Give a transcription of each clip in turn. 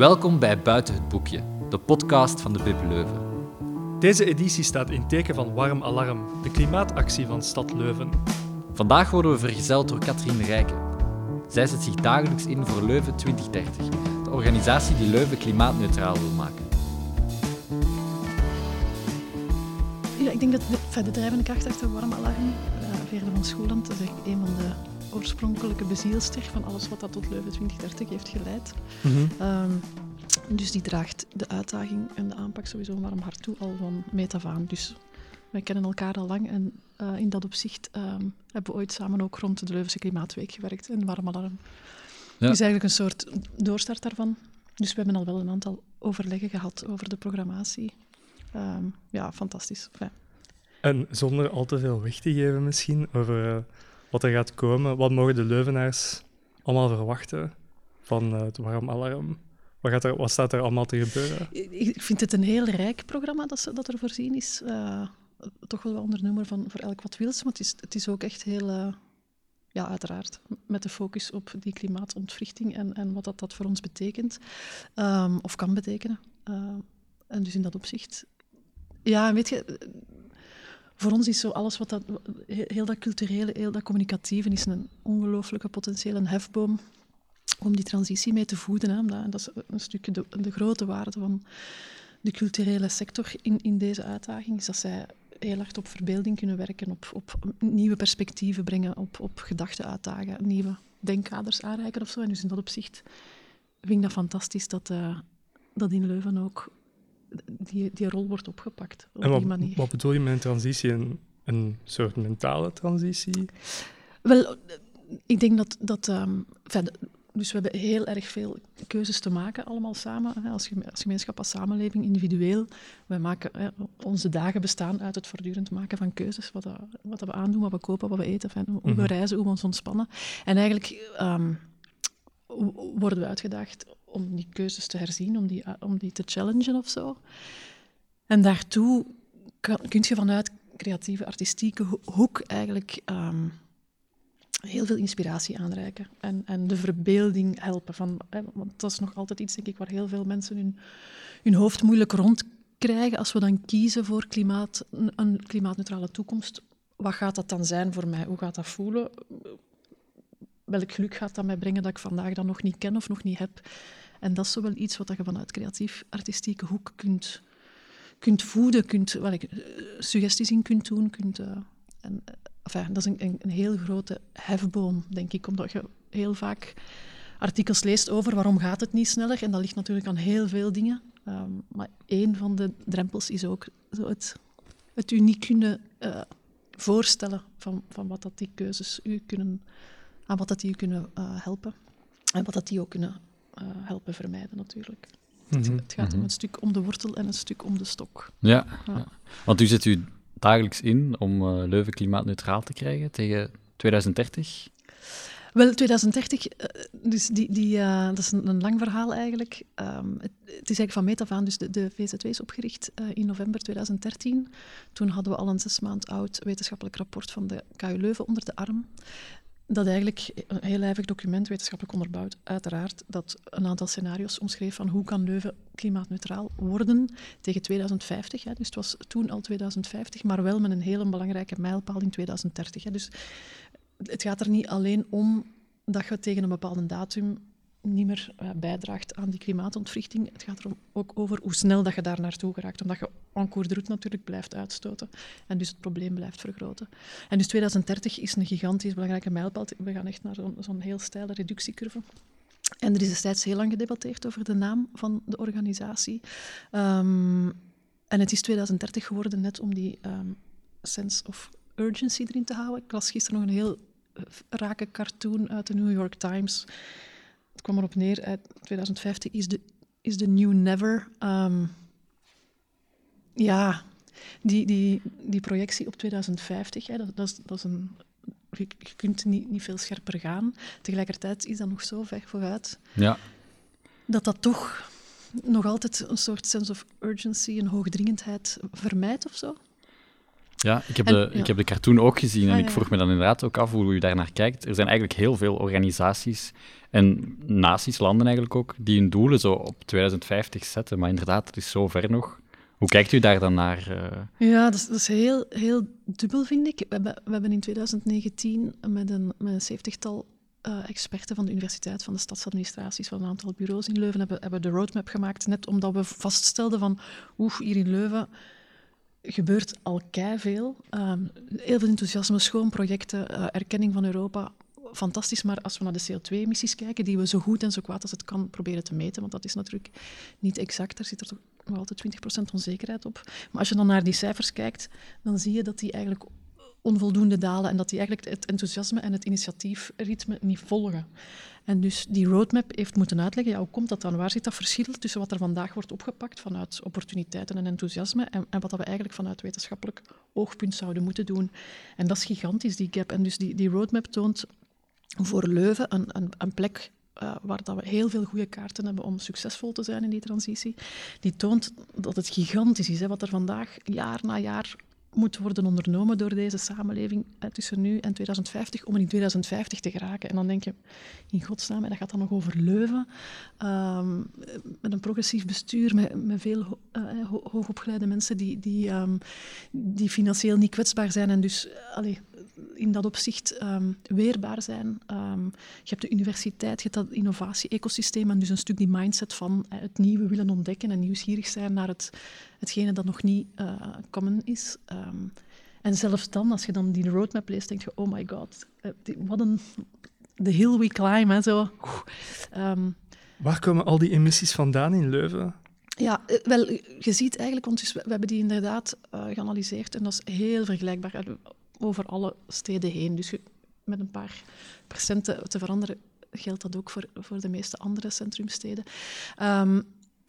Welkom bij Buiten het Boekje, de podcast van de Bib Leuven. Deze editie staat in teken van Warm Alarm, de klimaatactie van Stad Leuven. Vandaag worden we vergezeld door Katrien Rijken. Zij zet zich dagelijks in voor Leuven 2030, de organisatie die Leuven klimaatneutraal wil maken. Ja, ik denk dat de, de drijvende kracht achter Warm Alarm, van Schoeland, dat is een van de oorspronkelijke bezielster van alles wat dat tot Leuven 2030 heeft geleid. Mm dus die draagt de uitdaging en de aanpak sowieso warm hart toe al van meet af aan. Dus wij kennen elkaar al lang en uh, in dat opzicht um, hebben we ooit samen ook rond de Leuvense Klimaatweek gewerkt in Warm Alarm. Ja. Dus eigenlijk een soort doorstart daarvan. Dus we hebben al wel een aantal overleggen gehad over de programmatie. Um, ja, fantastisch. En zonder al te veel weg te geven misschien over uh, wat er gaat komen, wat mogen de Leuvenaars allemaal verwachten van het Warm Alarm? Wat, gaat er, wat staat er allemaal te gebeuren? Ik vind het een heel rijk programma dat, dat er voorzien is. Uh, toch wel onder nummer van voor elk wat wils, maar het is, het is ook echt heel, uh, ja, uiteraard, met de focus op die klimaatontwrichting en, en wat dat, dat voor ons betekent, um, of kan betekenen. Uh, en dus in dat opzicht. Ja, weet je, voor ons is zo alles wat dat, heel dat culturele, heel dat communicatieve, is een ongelooflijke potentiële hefboom om die transitie mee te voeden. Hè. Dat, is een stukje de, de, grote waarde van de culturele sector in, in deze uitdaging, is dat zij heel hard op verbeelding kunnen werken, op, op nieuwe perspectieven brengen, op, op gedachten uitdagen, nieuwe denkkaders aanreiken of zo. En dus in dat opzicht vind ik dat fantastisch dat, uh, dat in Leuven ook die, die rol wordt opgepakt op en wat, die manier. Wat bedoel je met een transitie? Een, een soort mentale transitie? Wel, ik denk dat... dat um, dus we hebben heel erg veel keuzes te maken, allemaal samen. Als, gemeenschap, als samenleving, individueel. Wij maken, onze dagen bestaan uit het voortdurend maken van keuzes. Wat, wat we aandoen, wat we kopen, wat we eten, hoe we mhm. reizen, hoe we ons ontspannen. En eigenlijk um, worden we uitgedaagd om die keuzes te herzien, om die, om die te challengen of zo. En daartoe kan, kun je vanuit creatieve, artistieke hoek eigenlijk... Um, heel veel inspiratie aanreiken en, en de verbeelding helpen. Van, hè, want dat is nog altijd iets, denk ik, waar heel veel mensen hun, hun hoofd moeilijk rondkrijgen. Als we dan kiezen voor klimaat, een klimaatneutrale toekomst, wat gaat dat dan zijn voor mij? Hoe gaat dat voelen? Welk geluk gaat dat mij brengen dat ik vandaag dan nog niet ken of nog niet heb? En dat is zo wel iets wat je vanuit creatief-artistieke hoek kunt, kunt voeden, kunt, wel, suggesties in kunt doen. Kunt, uh, en, Enfin, dat is een, een, heel grote hefboom, denk ik, omdat je heel vaak artikels leest over waarom gaat het niet sneller. En dat ligt natuurlijk aan heel veel dingen. Um, maar één van de drempels is ook zo het, het uniek kunnen uh, voorstellen van, van wat dat die keuzes u kunnen, aan wat dat die kunnen uh, helpen. En wat dat die ook kunnen uh, helpen vermijden, natuurlijk. Mm -hmm. het, het, gaat mm -hmm. om Mhm. een stuk om de wortel en een stuk om de stok. Ja, ja. ja. want u zit u dagelijks in om uh, Leuven klimaatneutraal te krijgen tegen 2030? Wel, 2030, dus die, die, uh, dat is een, een, lang verhaal eigenlijk. Um, het, het, is eigenlijk van meet af aan, dus de, de VZW is opgericht uh, in november 2013. Toen hadden we al een zes maand oud wetenschappelijk rapport van de KU Leuven onder de arm. Dat eigenlijk een heel lijvig document, wetenschappelijk onderbouwd, uiteraard, dat een aantal scenario's omschreef van hoe kan Leuven klimaatneutraal worden tegen 2050. Hè. Dus het was toen al 2050, maar wel met een hele belangrijke mijlpaal in 2030. Hè. Dus het gaat er niet alleen om dat je tegen een bepaalde datum niet meer uh, bijdraagt aan die klimaatontwrichting. Het gaat er ook over hoe snel dat je daar naartoe geraakt, omdat je en route natuurlijk blijft uitstoten en dus het probleem blijft vergroten. En dus 2030 is een gigantisch belangrijke mijlpaal. We gaan echt naar zo'n zo heel steile reductiecurve. En er is destijds heel lang gedebatteerd over de naam van de organisatie. Um, en het is 2030 geworden net om die um, sense of urgency erin te houden. Ik las gisteren nog een heel rake cartoon uit de New York Times. Het kwam erop neer, uit 2050 is de, is de new never. Um, ja, die, die, die projectie op 2050, hè, dat, dat, is, dat is een... Je, je kunt niet, niet veel scherper gaan. Tegelijkertijd is dat nog zo ver vooruit. Ja. Dat dat toch nog altijd een soort sense of urgency, een hoogdringendheid vermijdt of zo. Ja, ik heb, En- de, ja. ik heb de cartoon ook gezien en Ah, ik ja, vroeg me dan inderdaad ook af hoe u daar naar kijkt. Er zijn eigenlijk heel veel organisaties en naties, landen eigenlijk ook, die hun doelen zo op 2050 zetten. Maar inderdaad, het is zo ver nog. Hoe kijkt u daar dan naar? eh? Ja, dat is, dat is heel, heel dubbel, vind ik. We hebben, we hebben in 2019 met een, met een zeventigtal eh, experten van de universiteit, van de stadsadministraties, van een aantal bureaus in Leuven, hebben, hebben de roadmap gemaakt, net omdat we vaststelden van, oeh, hier in Leuven gebeurt al veel. Ehm heel veel enthousiasme, schoon projecten, eh, erkenning van Europa. Fantastisch, maar als we naar de CO2-emissies kijken, die we zo goed en zo kwaad als het kan proberen te meten, want dat is natuurlijk niet exact, daar zit er toch nog altijd 20% onzekerheid op. Maar als je dan naar die cijfers kijkt, dan zie je dat die eigenlijk onvoldoende dalen en dat die eigenlijk het enthousiasme en het initiatiefritme niet volgen. En dus die roadmap heeft moeten uitleggen, ja, hoe komt dat dan? Waar zit dat verschil tussen wat er vandaag wordt opgepakt vanuit opportuniteiten en enthousiasme en, en wat dat we eigenlijk vanuit wetenschappelijk oogpunt zouden moeten doen? En dat is gigantisch, die gap. En dus die, die roadmap toont voor Leuven een, een, een plek eh, waar dat we heel veel goede kaarten hebben om succesvol te zijn in die transitie. Die toont dat het gigantisch is, hè, wat er vandaag jaar na jaar moet worden ondernomen door deze samenleving eh, tussen nu en 2050 om in 2050 te geraken. En dan denk je, in godsnaam, en dat gaat dan nog over Leuven, ehm, met een progressief bestuur, met, met veel eh, ho- hoogopgeleide mensen die, die, ehm, die financieel niet kwetsbaar zijn en dus eh, in dat opzicht ehm, weerbaar zijn. Ehm, je hebt de universiteit, je hebt dat innovatie-ecosysteem en dus een stuk die mindset van eh, het nieuwe willen ontdekken en nieuwsgierig zijn naar het, hetgene dat nog niet eh, common is. Ehm, en zelfs dan, als je dan die roadmap leest, denk je, oh my god, eh, wat een... The hill we climb, hè, zo. Waar komen al die emissies vandaan in Leuven? ja, wel, je ziet eigenlijk, want dus we, hebben die inderdaad eh, geanalyseerd en dat is heel vergelijkbaar over alle steden heen. Dus je- met een paar procenten te veranderen geldt dat ook voor, voor de meeste andere centrumsteden. Ehm,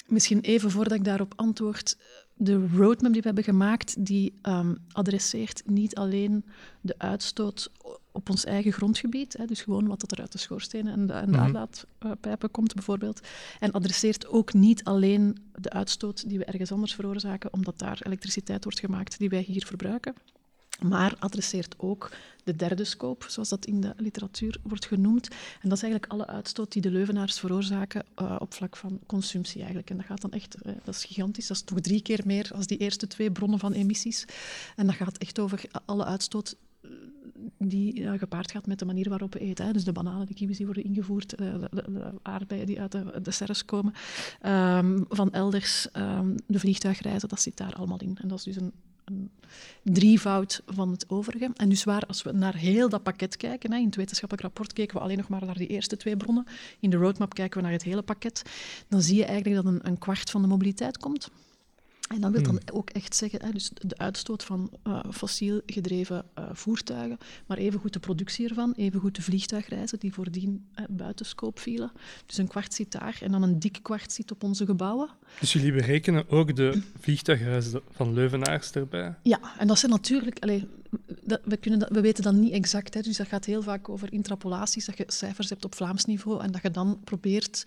misschien even voordat ik daarop antwoord, de roadmap die we hebben gemaakt, die ehm, adresseert niet alleen de uitstoot op ons eigen grondgebied, hè, dus gewoon wat dat er uit de schoorstenen en de, en de Mhm. uitlaatpijpen komt bijvoorbeeld, en adresseert ook niet alleen de uitstoot die we ergens anders veroorzaken, omdat daar elektriciteit wordt gemaakt die wij hier verbruiken, maar adresseert ook de derde scope, zoals dat in de literatuur wordt genoemd. En dat is eigenlijk alle uitstoot die de Leuvenaars veroorzaken eh, op vlak van consumptie eigenlijk. En dat gaat dan echt, eh, dat is gigantisch, dat is toch drie keer meer als die eerste twee bronnen van emissies. En dat gaat echt over alle uitstoot eh, die gepaard gaat met de manier waarop we eten. Hè. Dus de bananen, de kiwis die worden ingevoerd, de aardbeien die uit de, de serres komen, ehm, van elders, ehm, de vliegtuigreizen, dat zit daar allemaal in. En dat is dus een, een drievoud van het overige. En dus waar, als we naar heel dat pakket kijken, hè, in het wetenschappelijk rapport keken we alleen nog maar naar die eerste twee bronnen, in de roadmap kijken we naar het hele pakket, dan zie je eigenlijk dat een, een kwart van de mobiliteit komt. En dat wil dan ook echt zeggen, hè, dus de uitstoot van eh, fossiel gedreven eh, voertuigen, maar evengoed de productie ervan, evengoed de vliegtuigreizen die voordien eh, buiten scope vielen. Dus een kwart zit daar en dan een dik kwart zit op onze gebouwen. Dus jullie berekenen ook de vliegtuigreizen van Leuvenaars erbij. Ja, en dat zijn natuurlijk... Allee, we, kunnen we weten dat niet exact, hè, dus dat gaat heel vaak over intrapolaties, dat je cijfers hebt op Vlaams niveau en dat je dan probeert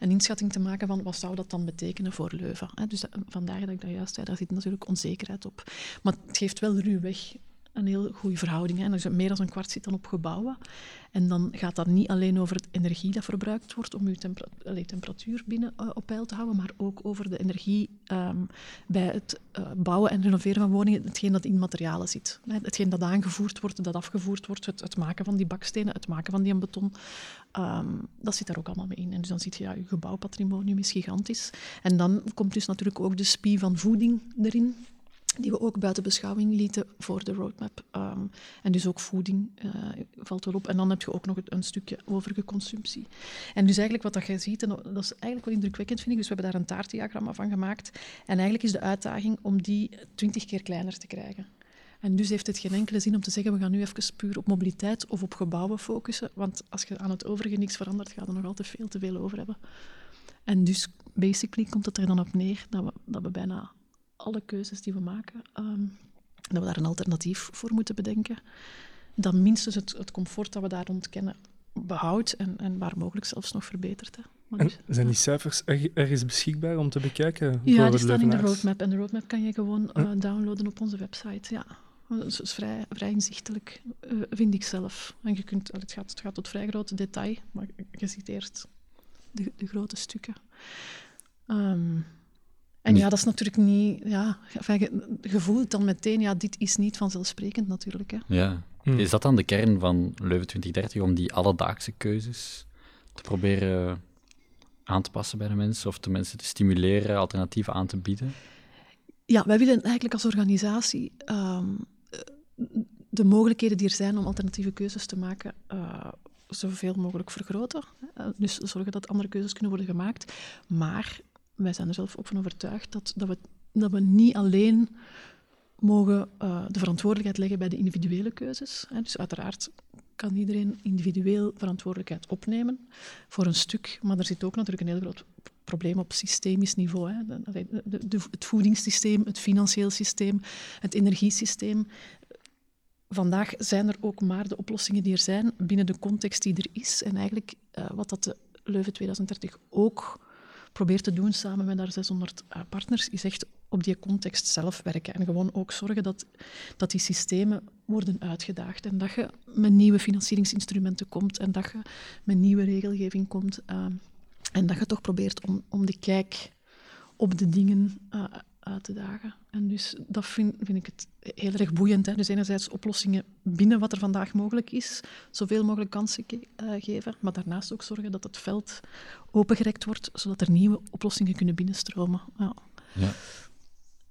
een inschatting te maken van wat zou dat dan betekenen voor Leuven. Hè. Dus dat- vandaar dat ik dat juist zei, daar zit natuurlijk onzekerheid op. Maar het geeft wel ruwweg een heel goede verhouding. Hè. Dus meer dan een kwart zit dan op gebouwen. En dan gaat dat niet alleen over de energie dat verbruikt wordt om je temperatuur binnen eh, op peil te houden, maar ook over de energie ehm, bij het eh, bouwen en renoveren van woningen, hetgeen dat in materialen zit. Hè. Hetgeen dat aangevoerd wordt, dat afgevoerd wordt, het, het maken van die bakstenen, het maken van die beton, ehm, dat zit daar ook allemaal mee in. En dus dan zie je, ja, je gebouwpatrimonium is gigantisch. En dan komt dus natuurlijk ook de spie van voeding erin die we ook buiten beschouwing lieten voor de roadmap. Ehm, en dus ook voeding eh, valt wel op. En dan heb je ook nog een stukje overige consumptie. En dus eigenlijk wat dat je ziet, en dat is eigenlijk wel indrukwekkend vind ik, dus we hebben daar een taartdiagramma van gemaakt. En eigenlijk is de uitdaging om die twintig keer kleiner te krijgen. En dus heeft het geen enkele zin om te zeggen, we gaan nu even puur op mobiliteit of op gebouwen focussen. Want als je aan het overige niks verandert, ga je er nog altijd veel te veel over hebben. En dus basically komt het er dan op neer dat we, dat we bijna alle keuzes die we maken, ehm, dat we daar een alternatief voor moeten bedenken. Dat minstens het, het comfort dat we daar ontkennen behoudt en, en waar mogelijk zelfs nog verbetert. Hè. Dus, zijn die cijfers erg- ergens beschikbaar om te bekijken? Ja, die staan in de roadmap. En de roadmap kan je gewoon eh, downloaden op onze website. Ja. Dat is vrij, vrij inzichtelijk, eh, vind ik zelf. En je kunt, het, gaat, het gaat tot vrij grote detail, maar je ziet eerst de, de grote stukken. Ehm, en ja, dat is natuurlijk niet... Ja, je, je voelt dan meteen, ja, dit is niet vanzelfsprekend natuurlijk. Hè. Ja. Hmm. Is dat dan de kern van Leuven 2030, om die alledaagse keuzes te proberen aan te passen bij de mensen, of de mensen te stimuleren, alternatieven aan te bieden? Ja, wij willen eigenlijk als organisatie ehm, de mogelijkheden die er zijn om alternatieve keuzes te maken, uh, zoveel mogelijk vergroten. Uh, dus zorgen dat andere keuzes kunnen worden gemaakt. Maar wij zijn er zelf ook van overtuigd dat, dat, we, dat we niet alleen mogen uh, de verantwoordelijkheid leggen bij de individuele keuzes. Hè. Dus uiteraard kan iedereen individueel verantwoordelijkheid opnemen voor een stuk, maar er zit ook natuurlijk een heel groot probleem op systemisch niveau. Hè. De, het voedingssysteem, het financieel systeem, het energiesysteem. Vandaag zijn er ook maar de oplossingen die er zijn binnen de context die er is. En eigenlijk uh, wat dat de Leuven 2030 ook probeert te doen samen met haar 600 uh, partners, is echt op die context zelf werken. En gewoon ook zorgen dat, dat die systemen worden uitgedaagd. En dat je met nieuwe financieringsinstrumenten komt en dat je met nieuwe regelgeving komt. Uh, en dat je toch probeert om, om de kijk op de dingen uh, uit te dagen. En dus dat vind, vind ik het heel erg boeiend. Hè. Dus enerzijds oplossingen binnen wat er vandaag mogelijk is, zoveel mogelijk kansen ge uh, geven, maar daarnaast ook zorgen dat het veld opengerekt wordt, zodat er nieuwe oplossingen kunnen binnenstromen. Ja. ja.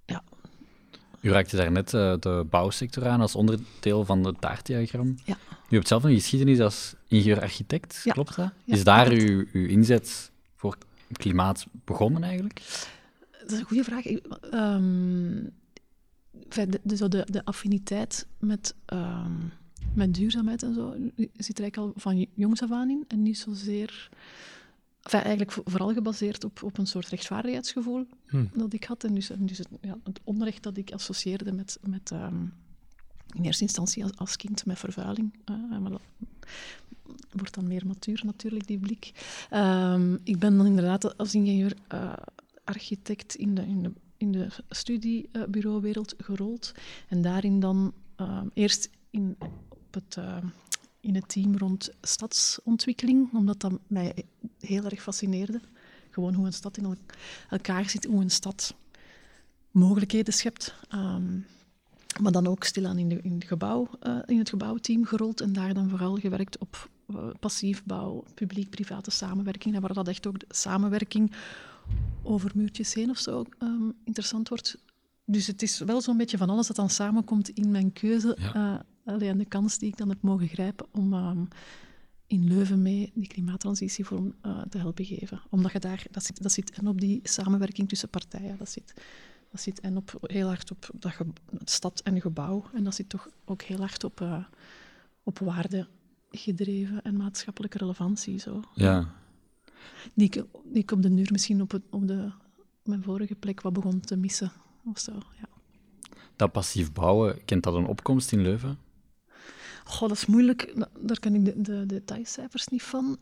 ja. U raakte daarnet uh, de bouwsector aan als onderdeel van het taartdiagram. Ja. U hebt zelf een geschiedenis als ingenieur-architect, ja. klopt dat? Ja, is daar uw, uw inzet voor klimaat begonnen eigenlijk? Dat is een goede vraag. Ik, um, de, de, de, de affiniteit met, um, met duurzaamheid en zo zit er eigenlijk al van jongs af aan in. En niet zozeer... Enfin, eigenlijk vooral gebaseerd op, op een soort rechtvaardigheidsgevoel Hm. dat ik had. En dus, en dus het, ja, het onrecht dat ik associeerde met... met um, in eerste instantie als, als kind met vervuiling. Uh, maar dat wordt dan meer matuur natuurlijk, die blik. Um, ik ben dan inderdaad als ingenieur... Uh, architect in de, in de, in de studiebureauwereld gerold. En daarin dan uh, eerst in, op het, uh, in het team rond stadsontwikkeling, omdat dat mij heel erg fascineerde. Gewoon hoe een stad in el elkaar zit, hoe een stad mogelijkheden schept. Um, maar dan ook stilaan in, de, in, de gebouw, uh, in het gebouwteam gerold en daar dan vooral gewerkt op passiefbouw, publiek-private samenwerking. En waar dat echt ook de samenwerking over muurtjes heen of zo um, interessant wordt. Dus het is wel zo'n beetje van alles dat dan samenkomt in mijn keuze. Ja. Uh, en de kans die ik dan heb mogen grijpen om um, in Leuven mee die klimaattransitie vorm uh, te helpen geven. Omdat je daar, dat zit, dat zit en op die samenwerking tussen partijen, dat zit, dat zit en op, heel hard op dat stad en gebouw. En dat zit toch ook heel hard op, uh, op waarde gedreven en maatschappelijke relevantie. Zo. Ja, die ik, die ik op de duur misschien op, het, op de, mijn vorige plek wat begon te missen. Of zo, ja. Dat passief bouwen, kent dat een opkomst in Leuven? Goh, dat is moeilijk. Daar ken ik de, de detailcijfers niet van.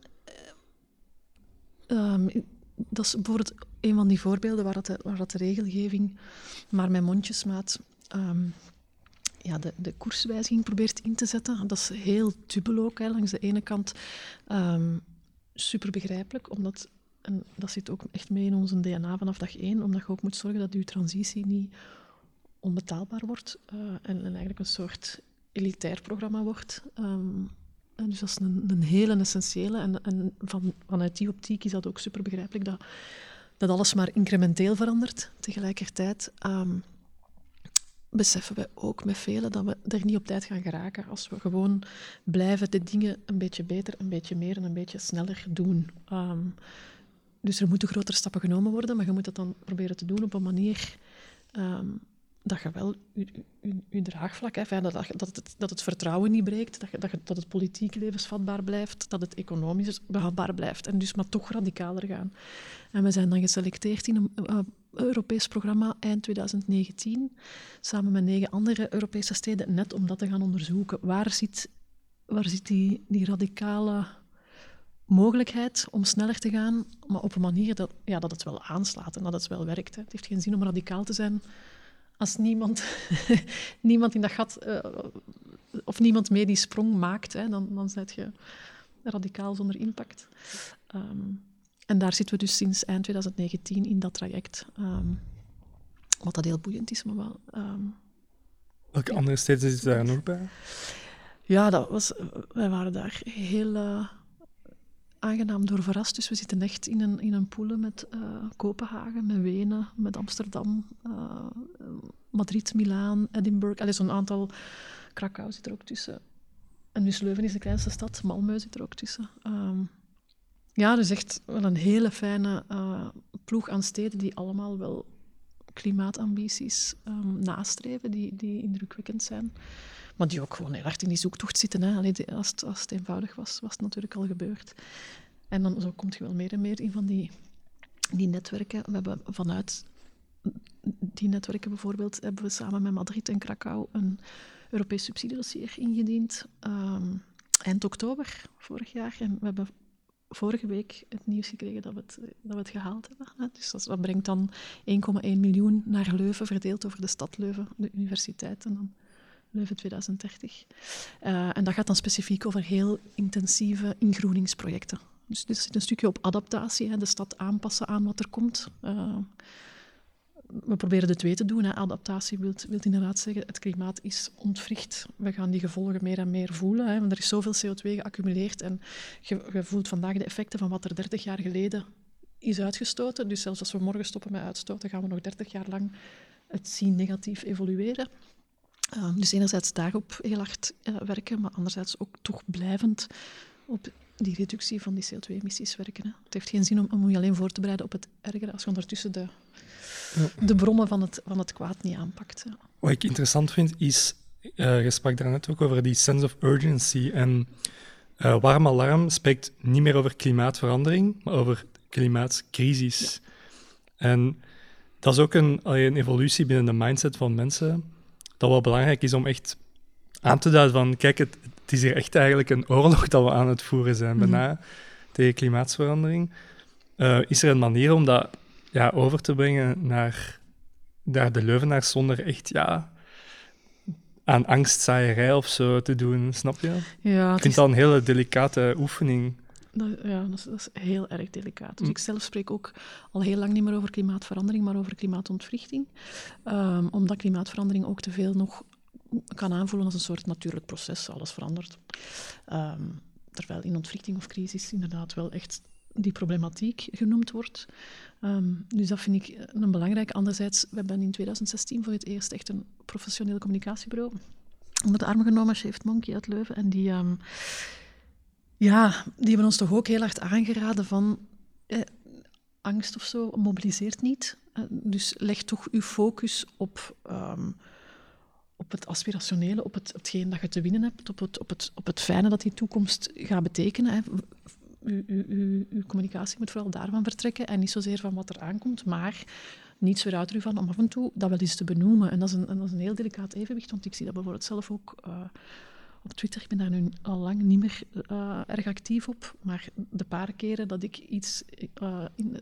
Um, dat is bijvoorbeeld een van die voorbeelden waar, dat de, waar dat de regelgeving maar met mondjesmaat um, ja, de, de koerswijziging probeert in te zetten. Dat is heel dubbel ook. Hè. Langs de ene kant um, super begrijpelijk, omdat en dat zit ook echt mee in onze DNA vanaf dag één, omdat je ook moet zorgen dat je transitie niet onbetaalbaar wordt uh, en, en, eigenlijk een soort elitair programma wordt. Um, en dus dat is een, een hele essentiële. En, en van, vanuit die optiek is dat ook super begrijpelijk dat, dat alles maar incrementeel verandert. Tegelijkertijd um, beseffen we ook met velen dat we er niet op tijd gaan geraken als we gewoon blijven de dingen een beetje beter, een beetje meer en een beetje sneller doen. Um, dus er moeten grotere stappen genomen worden, maar je moet dat dan proberen te doen op een manier um, dat je wel je, draagvlak hebt, dat, dat, het, dat het vertrouwen niet breekt, dat, dat, dat het politiek levensvatbaar blijft, dat het economisch behapbaar blijft en dus maar toch radicaler gaan. En we zijn dan geselecteerd in een uh, Europees programma eind 2019, samen met negen andere Europese steden, net om dat te gaan onderzoeken. Waar zit, waar zit die, die radicale mogelijkheid om sneller te gaan, maar op een manier dat, ja, dat het wel aanslaat en dat het wel werkt. Het heeft geen zin om radicaal te zijn als niemand, niemand in dat gat, uh, of niemand mee die sprong maakt, hè, dan, dan zet je radicaal zonder impact. Um, en daar zitten we dus sinds eind 2019 in dat traject. Um, wat dat heel boeiend is, maar wel... Um, Welke andere steden zitten daar nog bij? Ja, dat was, wij waren daar heel uh, aangenaam door verrast. Dus we zitten echt in een, in een poelen met uh, Kopenhagen, met Wenen, met Amsterdam, uh, Madrid, Milaan, Edinburgh. Allee, zo'n aantal... Krakau zit er ook tussen. En dus Leuven is de kleinste stad, Malmö zit er ook tussen. Um, ja, dus echt wel een hele fijne uh, ploeg aan steden die allemaal wel klimaatambities um, nastreven, die, die indrukwekkend zijn. Maar die ook gewoon heel hard in die zoektocht zitten. Hè. Allee, als, het, als het eenvoudig was, was het natuurlijk al gebeurd. En dan zo komt je wel meer en meer in van die, die netwerken. We hebben vanuit die netwerken bijvoorbeeld, hebben we samen met Madrid en Krakau een Europees subsidiedossier ingediend. Um, eind oktober vorig jaar. En we hebben vorige week het nieuws gekregen dat we het, dat we het gehaald hebben. Dus dat, brengt dan 1,1 miljoen naar Leuven, verdeeld over de stad Leuven, de universiteit en dan Leuven 2030. Uh, en dat gaat dan specifiek over heel intensieve ingroeningsprojecten. Dus dit zit een stukje op adaptatie, hè, de stad aanpassen aan wat er komt. Uh, we proberen de twee te doen. Hè. Adaptatie wil, inderdaad zeggen, het klimaat is ontwricht. We gaan die gevolgen meer en meer voelen. Hè. Want er is zoveel CO2 geaccumuleerd en je, voelt vandaag de effecten van wat er 30 jaar geleden is uitgestoten. Dus zelfs als we morgen stoppen met uitstoten, gaan we nog 30 jaar lang het zien negatief evolueren. Uh, dus enerzijds daarop heel hard uh, werken, maar anderzijds ook toch blijvend op die reductie van die CO2-emissies werken. Hè. Het heeft geen zin om, om je alleen voor te bereiden op het ergere als je ondertussen de de bronnen van het, van het kwaad niet aanpakt. Ja. Wat ik interessant vind, is, uh, je sprak daarnet ook over die sense of urgency. En uh, Warm Alarm spreekt niet meer over klimaatverandering, maar over klimaatcrisis. En dat is ook een, een evolutie binnen de mindset van mensen, dat wel belangrijk is om echt aan te duiden van, kijk, het, het is hier echt eigenlijk een oorlog dat we aan het voeren zijn, mm bijna, tegen klimaatverandering. Uh, is er een manier om dat ja, over te brengen naar, naar de Leuvenaars zonder echt ja, aan angstzaaierij of zo te doen, snap je? Ja, ik vind dat een hele delicate oefening. Dat, ja, dat is, dat is, heel erg delicaat. Dus mm. ik zelf spreek ook al heel lang niet meer over klimaatverandering, maar over klimaatontwrichting. Um, omdat klimaatverandering ook te veel nog kan aanvoelen als een soort natuurlijk proces. Alles verandert. Um, terwijl in ontwrichting of crisis inderdaad wel echt die problematiek genoemd wordt. Um, dus dat vind ik een belangrijke. Anderzijds, we hebben in 2016 voor het eerst echt een professioneel communicatiebureau onder de arm genomen, Shaved Monkey uit Leuven. En die, um, ja, die hebben ons toch ook heel hard aangeraden van eh, angst of zo mobiliseert niet. Uh, dus leg toch uw focus op... Um, op het aspirationele, op het, hetgeen dat je te winnen hebt, op het, op, het, op het fijne dat die toekomst gaat betekenen. Hè uw, communicatie moet vooral daarvan vertrekken en niet zozeer van wat er aankomt, maar niets weer uit van om af en toe dat wel eens te benoemen. En dat is een, een heel delicaat evenwicht, want ik zie dat bijvoorbeeld zelf ook uh, op Twitter. Ik ben daar nu al lang niet meer uh, erg actief op, maar de paar keren dat ik iets uh, in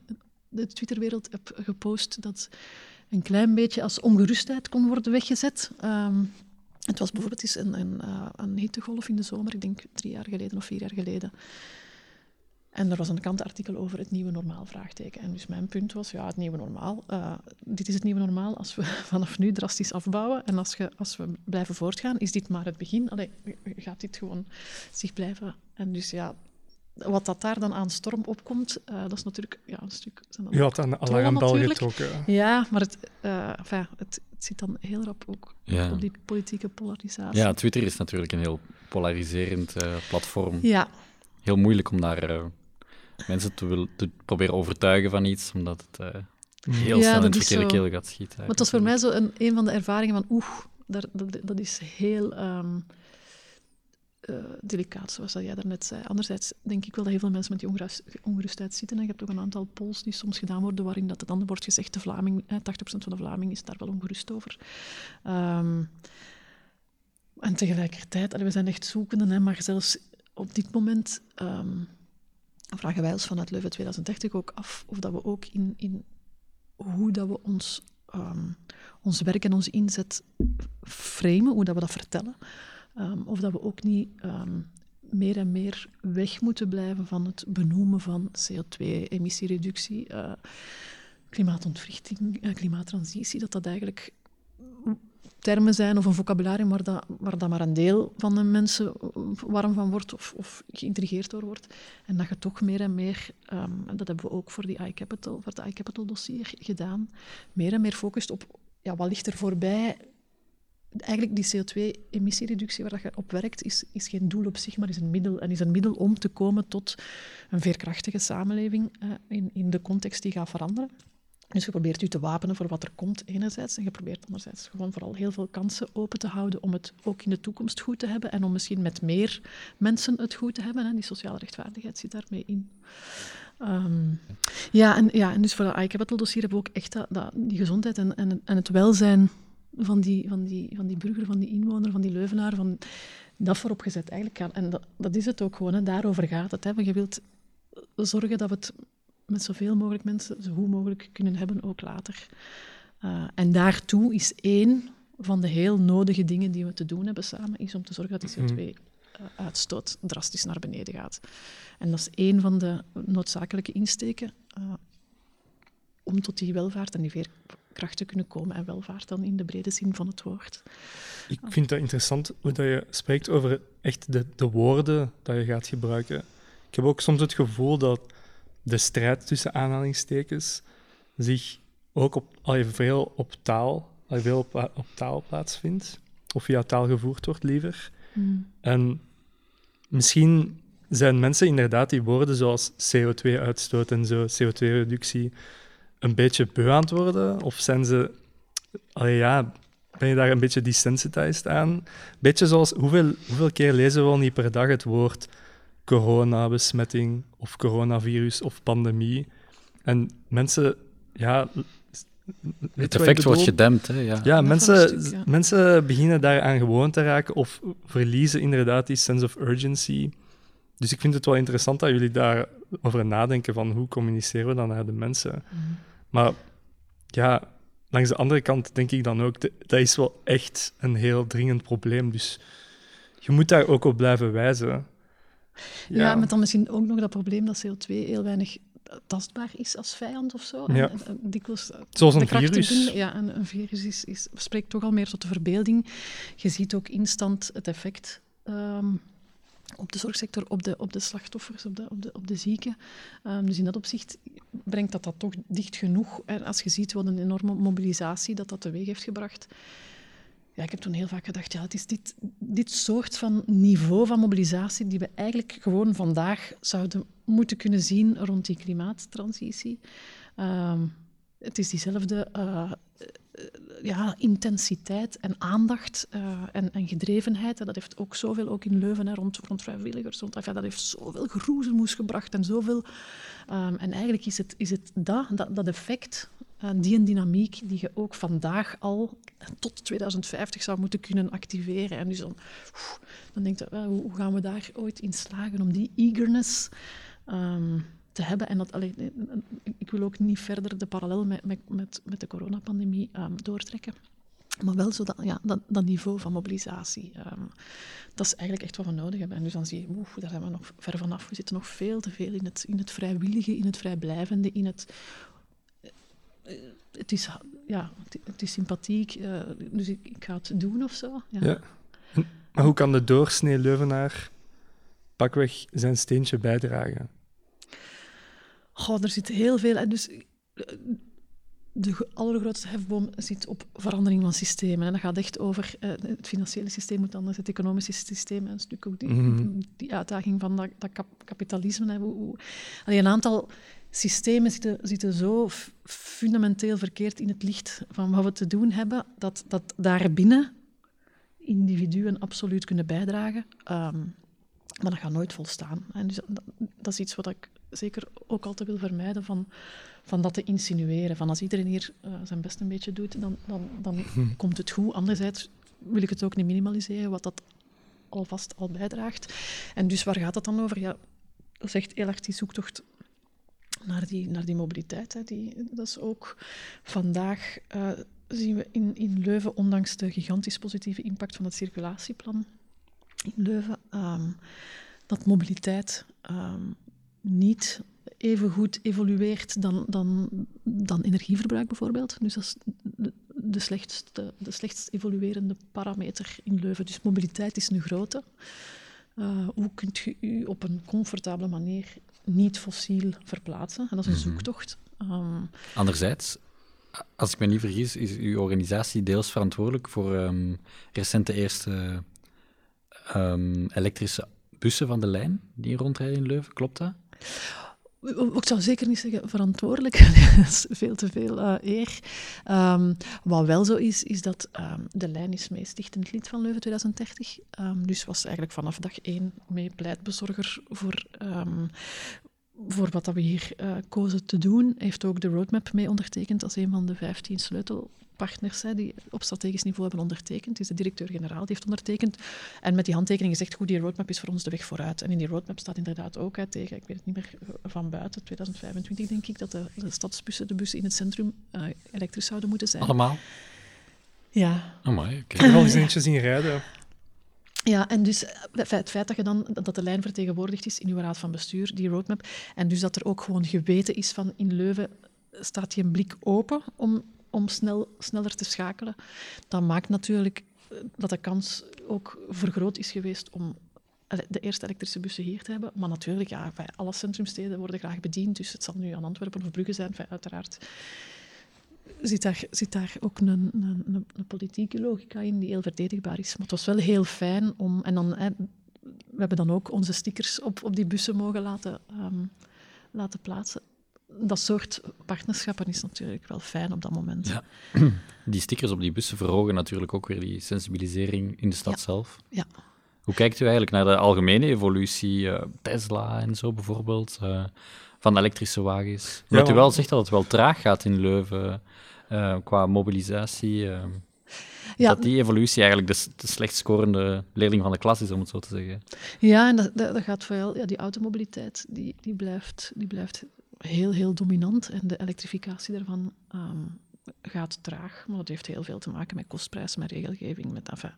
de Twitterwereld heb gepost dat een klein beetje als ongerustheid kon worden weggezet. Um, het was bijvoorbeeld eens een, een, een hittegolf in de zomer, ik denk drie jaar geleden of vier jaar geleden. En er was een kantartikel over het nieuwe normaal vraagteken. En dus mijn punt was, ja, het nieuwe normaal. Uh, dit is het nieuwe normaal als we vanaf nu drastisch afbouwen. En als, je, als we blijven voortgaan, is dit maar het begin. Allee, gaat dit gewoon zich blijven... En dus ja, wat dat daar dan aan storm opkomt, uh, dat is natuurlijk ja, een stuk... Je had een alarmbel getrokken. Ja, maar het, uh, enfin, het, het, zit dan heel rap ook ja. op die politieke polarisatie. Ja, Twitter is natuurlijk een heel polariserend platform. Ja. Heel moeilijk om daar mensen te, wil, te proberen overtuigen van iets, omdat het uh, heel ja, snel in het verkeerde keel gaat schieten. Maar het was voor mij zo een, een van de ervaringen van, oeh, dat, dat, is heel um, uh, delicaat, zoals dat jij daarnet zei. Anderzijds denk ik wel dat heel veel mensen met die ongerust, ongerustheid zitten. En je hebt ook een aantal polls die soms gedaan worden, waarin dat dan wordt gezegd, de Vlaming, eh, 80% van de Vlaming is daar wel ongerust over. Um, en tegelijkertijd, we zijn echt zoekende, hè, maar zelfs op dit moment... Um, vragen wij ons vanuit Leuven 2030 ook af of dat we ook in, in hoe dat we ons ehm, ons werk en onze inzet framen, hoe dat we dat vertellen. Ehm, of dat we ook niet ehm, meer en meer weg moeten blijven van het benoemen van CO2-emissiereductie, uh, klimaatontwrichting, uh, klimaattransitie, dat dat eigenlijk termen zijn of een vocabularium waar, dat, dat maar een deel van de mensen warm van wordt of, of geïntrigeerd door wordt. En dat je toch meer en meer, um, en dat hebben we ook voor, die iCapital, voor het iCapital dossier gedaan, meer en meer focust op ja, wat ligt er voorbij eigenlijk die CO2-emissiereductie waar je op werkt, is, is geen doel op zich, maar is een middel. En is een middel om te komen tot een veerkrachtige samenleving uh, in, in de context die gaat veranderen. Dus je probeert je te wapenen voor wat er komt, enerzijds. En je probeert anderzijds gewoon vooral heel veel kansen open te houden om het ook in de toekomst goed te hebben. En om misschien met meer mensen het goed te hebben. Hè. Die sociale rechtvaardigheid zit daarmee in. Um, ja, en, ja, en dus voor dat iCapital dossier hebben we ook echt dat, dat, die gezondheid en, en, en het welzijn van die, van, die, van die burger, van die inwoner, van die leuvenaar, van dat voorop gezet eigenlijk. En dat, dat is het ook gewoon, hè. daarover gaat het. Hè. Want je wilt zorgen dat het met zoveel mogelijk mensen zo goed mogelijk kunnen hebben, ook later. Uh, en daartoe is één van de heel nodige dingen die we te doen hebben samen, is om te zorgen dat die CO2-uitstoot mhm. drastisch naar beneden gaat. En dat is één van de noodzakelijke insteken uh, om tot die welvaart en die veerkracht te kunnen komen. En welvaart dan in de brede zin van het woord. Ik vind het interessant hoe dat je spreekt over echt de, de woorden dat je gaat gebruiken. Ik heb ook soms het gevoel dat de strijd tussen aanhalingstekens zich ook op, al veel op taal, al veel op, op taal plaatsvindt. Of via taal gevoerd wordt, liever. Mm. En misschien zijn mensen inderdaad die woorden zoals CO2-uitstoot en zo, CO2-reductie, een beetje beu aan het worden? Of zijn ze... Allee, ja, ben je daar een beetje desensitized aan? Beetje zoals, hoeveel, hoeveel keer lezen we al niet per dag het woord coronabesmetting of coronavirus of pandemie. En mensen, ja. Het effect wordt gedempt, hè? Ja, ja, mensen, mensen beginnen daaraan gewoon te raken of verliezen inderdaad die sense of urgency. Dus ik vind het wel interessant dat jullie daarover nadenken van hoe communiceren we dan naar de mensen. Mhm. Maar ja, langs de andere kant denk ik dan ook, dat is wel echt een heel dringend probleem. Dus je moet daar ook op blijven wijzen. Ja. met dan misschien ook nog dat probleem dat CO2 heel weinig tastbaar is als vijand of zo. Ja. En, en, dikwijls, Zoals een virus. ja, en een virus is, is, spreekt toch al meer tot de verbeelding. Je ziet ook instant het effect um, op de zorgsector, op de, op de slachtoffers, op de, op de, op de zieken. Um, dus in dat opzicht brengt dat dat toch dicht genoeg. En als je ziet wat een enorme mobilisatie dat dat teweeg heeft gebracht, ja, ik heb toen heel vaak gedacht, ja, het is dit, dit soort van niveau van mobilisatie die we eigenlijk gewoon vandaag zouden moeten kunnen zien rond die klimaattransitie. Uh, het is diezelfde uh, ja, intensiteit en aandacht uh, en, en, gedrevenheid. En dat heeft ook zoveel, ook in Leuven, hè, rond, rond vrijwilligers, rond, dat heeft zoveel geroezemoes gebracht en zoveel... Um, en eigenlijk is het, is het dat, dat effect uh, die een dynamiek die je ook vandaag al tot 2050 zou moeten kunnen activeren. En dus dan, dan denk je, hoe gaan we daar ooit in slagen om die eagerness um, te hebben? En dat, allee, ik wil ook niet verder de parallel met, met, met, de coronapandemie um, doortrekken. Maar wel zo dat, ja, dat, dat niveau van mobilisatie. Um, dat is eigenlijk echt wat we nodig hebben. En dus dan zie je, daar zijn we nog ver vanaf. We zitten nog veel te veel in het, in het vrijwillige, in het vrijblijvende, in het eh, het is, ja, het, is sympathiek, uh, dus ik, ik, ga het doen of zo. Ja. ja. Maar hoe kan de doorsnee Leuvenaar pakweg zijn steentje bijdragen? Goh, er zit heel veel... Dus, eh, de allergrootste hefboom zit op verandering van systemen. En dat gaat echt over uh, het financiële systeem moet anders, het economische systeem. En een stuk ook die, mm die uitdaging van dat, dat kapitalisme. Hè, hoe, hoe, een aantal systemen zitten, zitten zo fundamenteel verkeerd in het licht van wat we te doen hebben, dat, dat daarbinnen individuen absoluut kunnen bijdragen. Um, maar dat gaat nooit volstaan. En dus dat, dat, is iets wat ik zeker ook altijd wil vermijden, van, van dat te insinueren. Van als iedereen hier uh, zijn best een beetje doet, dan, dan, dan komt het goed. Anderzijds wil ik het ook niet minimaliseren, wat dat alvast al bijdraagt. En dus waar gaat het dan over? Ja, dat is echt heel erg die zoektocht naar die, naar die mobiliteit. Hè. Die, dat is ook vandaag uh, zien we in, in Leuven, ondanks de gigantisch positieve impact van het circulatieplan in Leuven, um, dat mobiliteit um, niet even goed evolueert dan, dan, dan energieverbruik bijvoorbeeld. Dus dat is de, de, slechtste, de slechtst evoluerende parameter in Leuven. Dus mobiliteit is een grote. Uh, hoe kunt je u op een comfortabele manier niet fossiel verplaatsen? En dat is een Mhm. zoektocht. Um, Anderzijds, als ik me niet vergis, is uw organisatie deels verantwoordelijk voor um, recente eerste um, elektrische bussen van de lijn die rondrijden in Leuven. Klopt dat? Ik zou zeker niet zeggen verantwoordelijk, dat is veel te veel uh, eer. Um, wat wel zo is, is dat um, de lijn is mee stichtend lid van Leuven 2030. Um, dus was eigenlijk vanaf dag één mee pleitbezorger voor, voor wat dat we hier uh, kozen te doen. Heeft ook de roadmap mee ondertekend als een van de 15 sleutelpartners hè, die op strategisch niveau hebben ondertekend. Is de directeur-generaal die heeft ondertekend. En met die handtekening gezegd, goed, die roadmap is voor ons de weg vooruit. En in die roadmap staat inderdaad ook uit tegen, ik weet het niet meer van buiten, 2025 denk ik, dat de, de stadsbussen, de bussen in het centrum, uh, elektrisch zouden moeten zijn. Allemaal? Ja. Amai, Ik heb er al eens eentje zien rijden. Ja, en dus het feit dat, je dan, dat de lijn vertegenwoordigd is in uw raad van bestuur, die roadmap, en dus dat er ook gewoon geweten is van in Leuven staat die een blik open om, om snel, sneller te schakelen, dan maakt natuurlijk dat de kans ook vergroot is geweest om de eerste elektrische bussen hier te hebben. Maar natuurlijk, ja, alle centrumsteden worden graag bediend, dus het zal nu aan Antwerpen of Brugge zijn, uiteraard zit daar, zit daar ook een, een, een, politieke logica in die heel verdedigbaar is. Maar het was wel heel fijn om... En dan, we hebben dan ook onze stickers op, op die bussen mogen laten, um, laten plaatsen. Dat soort partnerschappen is natuurlijk wel fijn op dat moment. Ja. Die stickers op die bussen verhogen natuurlijk ook weer die sensibilisering in de stad ja. zelf. Ja. Hoe kijkt u eigenlijk naar de algemene evolutie, uh, Tesla en zo bijvoorbeeld, uh, van elektrische wagens? Omdat ja, u wel zegt dat het wel traag gaat in Leuven uh, qua mobilisatie. Uh, ja. Dat die evolutie eigenlijk de, de slecht scorende leerling van de klas is, om het zo te zeggen. Ja, en dat, dat, dat gaat vooral, ja, die automobiliteit die, die, blijft, die blijft heel, heel dominant. En de elektrificatie daarvan um, gaat traag. Maar dat heeft heel veel te maken met kostprijs, met regelgeving, met, enfin,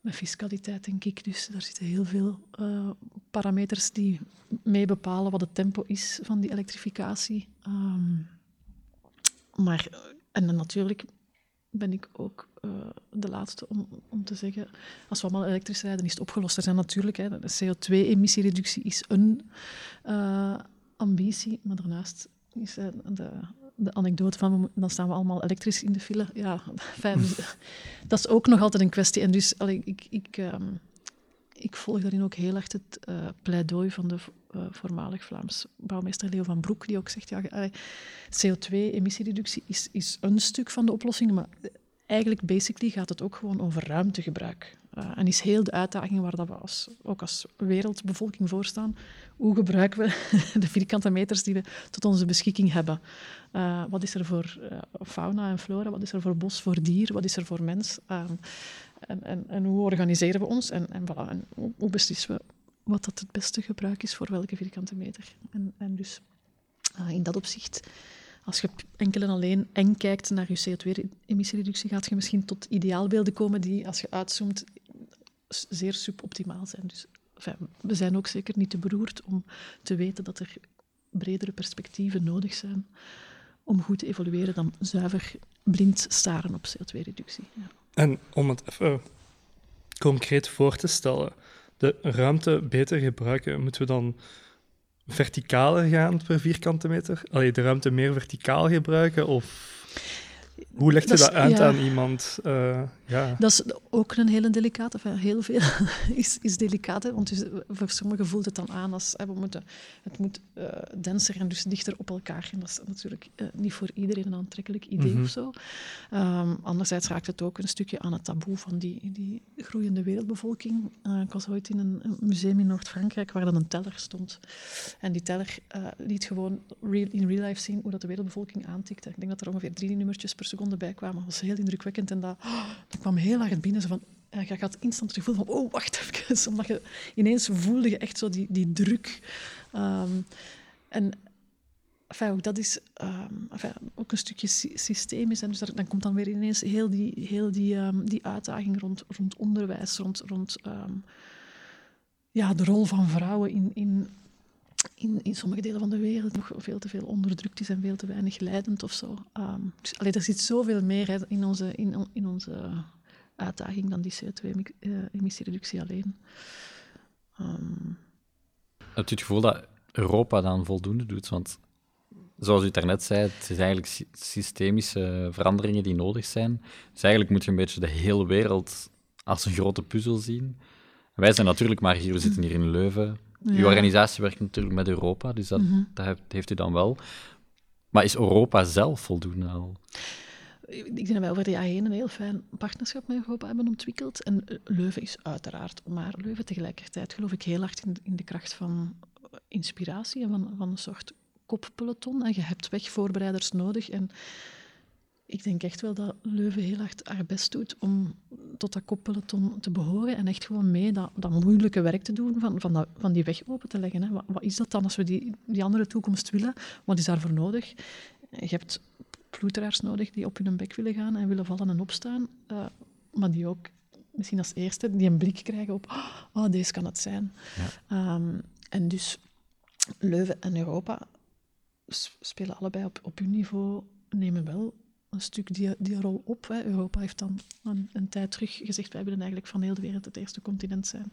met fiscaliteit, denk ik. Dus daar zitten heel veel uh, parameters die mee bepalen wat het tempo is van die elektrificatie. Um, maar, en dan natuurlijk ben ik ook uh, de laatste om, om te zeggen, als we allemaal elektrisch rijden, is het opgelost. Er zijn natuurlijk, hè, de CO2-emissiereductie is een uh, ambitie, maar daarnaast is uh, de, de anekdote van, dan staan we allemaal elektrisch in de file. Ja, fijn, dat is ook nog altijd een kwestie. En dus, allee, ik... ik um, ik volg daarin ook heel erg het uh, pleidooi van de uh, voormalig Vlaams bouwmeester Leo van Broek, die ook zegt, ja, CO2-emissiereductie is, is een stuk van de oplossing, maar eigenlijk basically gaat het ook gewoon over ruimtegebruik. Uh, en is heel de uitdaging waar dat we als, ook als wereldbevolking voor staan. Hoe gebruiken we de vierkante meters die we tot onze beschikking hebben? Uh, wat is er voor uh, fauna en flora? Wat is er voor bos, voor dier? Wat is er voor mens? En, en, en, hoe organiseren we ons? En, en, voilà, en hoe, beslissen we wat dat het beste gebruik is voor welke vierkante meter? En dus in dat opzicht als je enkel en alleen eng kijkt naar je CO2-emissiereductie, gaat je misschien tot ideaalbeelden komen die, als je uitzoomt, zeer suboptimaal zijn. Dus we zijn ook zeker niet te beroerd om te weten dat er bredere perspectieven nodig zijn om goed te evolueren dan zuiver blind staren op CO2-reductie. Ja. En om het even concreet voor te stellen, de ruimte beter gebruiken, moeten we dan verticaler gaan per vierkante meter? Allee, de ruimte meer verticaal gebruiken? Of hoe leg je dat, dat uit ja. aan iemand? Uh, ja. Dat is ook een hele delicate. Enfin, heel veel is, is delicaat. Hè? Want dus, voor sommigen voelt het dan aan als hè, we moeten, het moet uh, denser en dus dichter op elkaar. En dat is natuurlijk uh, niet voor iedereen een aantrekkelijk idee Mhm. mm -hmm. of zo. Um, anderzijds raakt het ook een stukje aan het taboe van die, die groeiende wereldbevolking. Ik was ooit in een, museum in Noord-Frankrijk waar dan een teller stond. En die teller liet gewoon real, in real life zien hoe dat de wereldbevolking aantikte. Ik denk dat er ongeveer drie nummertjes per seconde bij kwamen. Dat was heel indrukwekkend. En dat, oh, dat kwam heel hard binnen. Zo van, uh, je gaat instant het gevoel van, oh, wacht even. Omdat je ineens voelde je echt zo die, die druk. Um, en enfin, ook dat is ehm, enfin, ook een stukje sy- systemisch. En dus dan komt dan weer ineens heel die, heel die, ehm, die uitdaging rond, rond onderwijs, rond, rond ja, de rol van vrouwen in, in, in, in sommige delen van de wereld nog veel te veel onderdrukt is en veel te weinig leidend of zo. Allee, er zit zoveel meer in, onze, in, in onze uitdaging dan die CO2-emissiereductie alleen. Ehm, Heb je het gevoel dat Europa dan voldoende doet? Want zoals u daarnet zei, het is eigenlijk sy- systemische veranderingen die nodig zijn. Dus eigenlijk moet je een beetje de hele wereld als een grote puzzel zien. Wij zijn natuurlijk maar hier, we zitten hier in Leuven. Uw Ja. organisatie werkt natuurlijk met Europa, dus dat, dat heeft- u dan wel. Maar is Europa zelf voldoende al? Ik denk dat wij over de jaren heen een heel fijn partnerschap met Europa hebben ontwikkeld. En Leuven is uiteraard, maar Leuven tegelijkertijd geloof ik heel hard in, in de kracht van inspiratie en van, van een soort koppeloton. En je hebt wegvoorbereiders nodig. En ik denk echt wel dat Leuven heel hard haar best doet om tot dat koppeloton te behoren en echt gewoon mee dat, dat moeilijke werk te doen van, van, dat, van die weg open te leggen. Hè. Wat, wat is dat dan als we die, die andere toekomst willen? Wat is daarvoor nodig? Je hebt ploeteraars nodig die op hun bek willen gaan en willen vallen en opstaan, eh, maar die ook misschien als eerste die een blik krijgen op oh, deze kan het zijn. Ehm, en dus Leuven en Europa spelen allebei op, op hun niveau, nemen wel een stuk die, die rol op. Hè. Europa heeft dan een, een tijd terug gezegd, wij willen eigenlijk van heel de wereld het eerste continent zijn